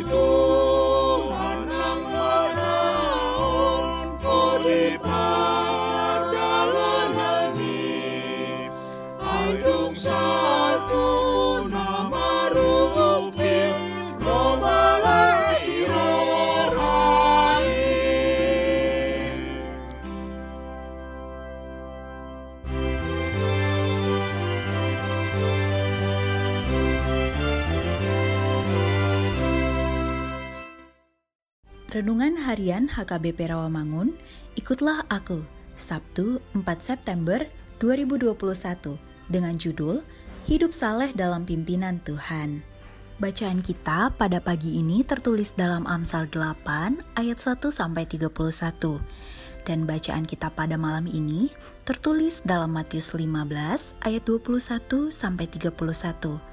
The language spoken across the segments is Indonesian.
Tuhan yang menaun, kau Renungan Harian HKBP Rawamangun, ikutlah aku, Sabtu 4 September 2021, dengan judul Hidup Saleh dalam Pimpinan Tuhan. Bacaan kita pada pagi ini tertulis dalam Amsal 8 ayat 1 sampai 31. Dan bacaan kita pada malam ini tertulis dalam Matius 15 ayat 21 sampai 31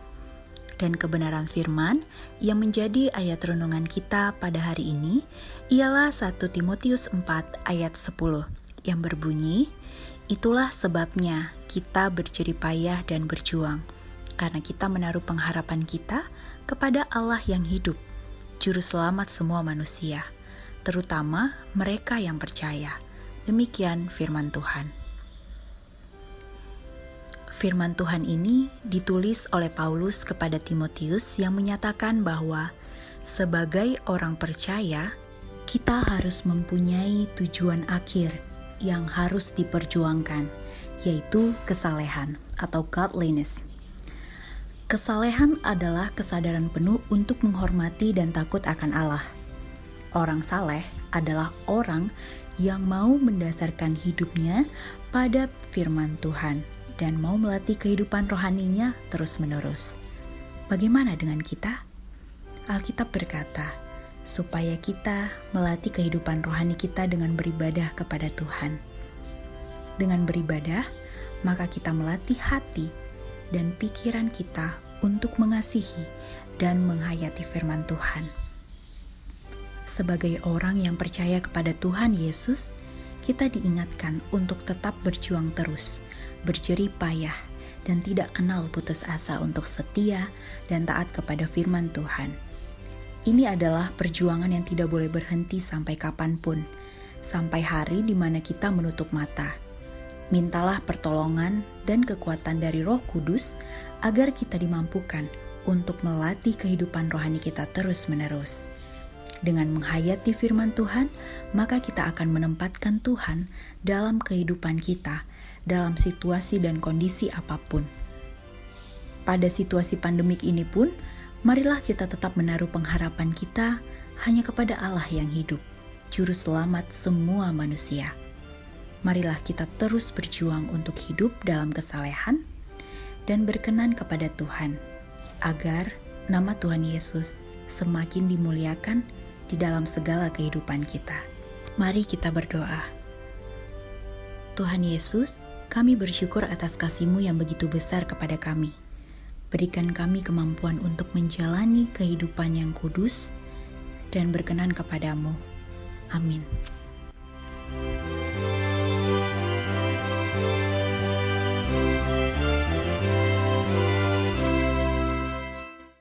dan kebenaran firman yang menjadi ayat renungan kita pada hari ini ialah 1 Timotius 4 ayat 10 yang berbunyi, Itulah sebabnya kita berjeripayah dan berjuang, karena kita menaruh pengharapan kita kepada Allah yang hidup, Juru Selamat semua manusia, terutama mereka yang percaya. Demikian firman Tuhan. Firman Tuhan ini ditulis oleh Paulus kepada Timotius yang menyatakan bahwa sebagai orang percaya, kita harus mempunyai tujuan akhir yang harus diperjuangkan, yaitu kesalehan atau godliness. Kesalehan adalah kesadaran penuh untuk menghormati dan takut akan Allah. Orang saleh adalah orang yang mau mendasarkan hidupnya pada firman Tuhan dan mau melatih kehidupan rohaninya terus-menerus. Bagaimana dengan kita? Alkitab berkata, supaya kita melatih kehidupan rohani kita dengan beribadah kepada Tuhan. Dengan beribadah, maka kita melatih hati dan pikiran kita untuk mengasihi dan menghayati firman Tuhan. Sebagai orang yang percaya kepada Tuhan Yesus, kita diingatkan untuk tetap berjuang terus, berjerih payah, dan tidak kenal putus asa untuk setia dan taat kepada firman Tuhan. Ini adalah perjuangan yang tidak boleh berhenti sampai kapan pun, sampai hari di mana kita menutup mata. Mintalah pertolongan dan kekuatan dari Roh Kudus agar kita dimampukan untuk melatih kehidupan rohani kita terus-menerus. Dengan menghayati firman Tuhan, maka kita akan menempatkan Tuhan dalam kehidupan kita, dalam situasi dan kondisi apa pun. Pada situasi pandemik ini pun, marilah kita tetap menaruh pengharapan kita hanya kepada Allah yang hidup, Juru Selamat semua manusia. Marilah kita terus berjuang untuk hidup dalam kesalehan dan berkenan kepada Tuhan, agar nama Tuhan Yesus semakin dimuliakan di dalam segala kehidupan kita. Mari kita berdoa. Tuhan Yesus, kami bersyukur atas kasih-Mu yang begitu besar kepada kami. Berikan kami kemampuan untuk menjalani kehidupan yang kudus dan berkenan kepadamu. Amin.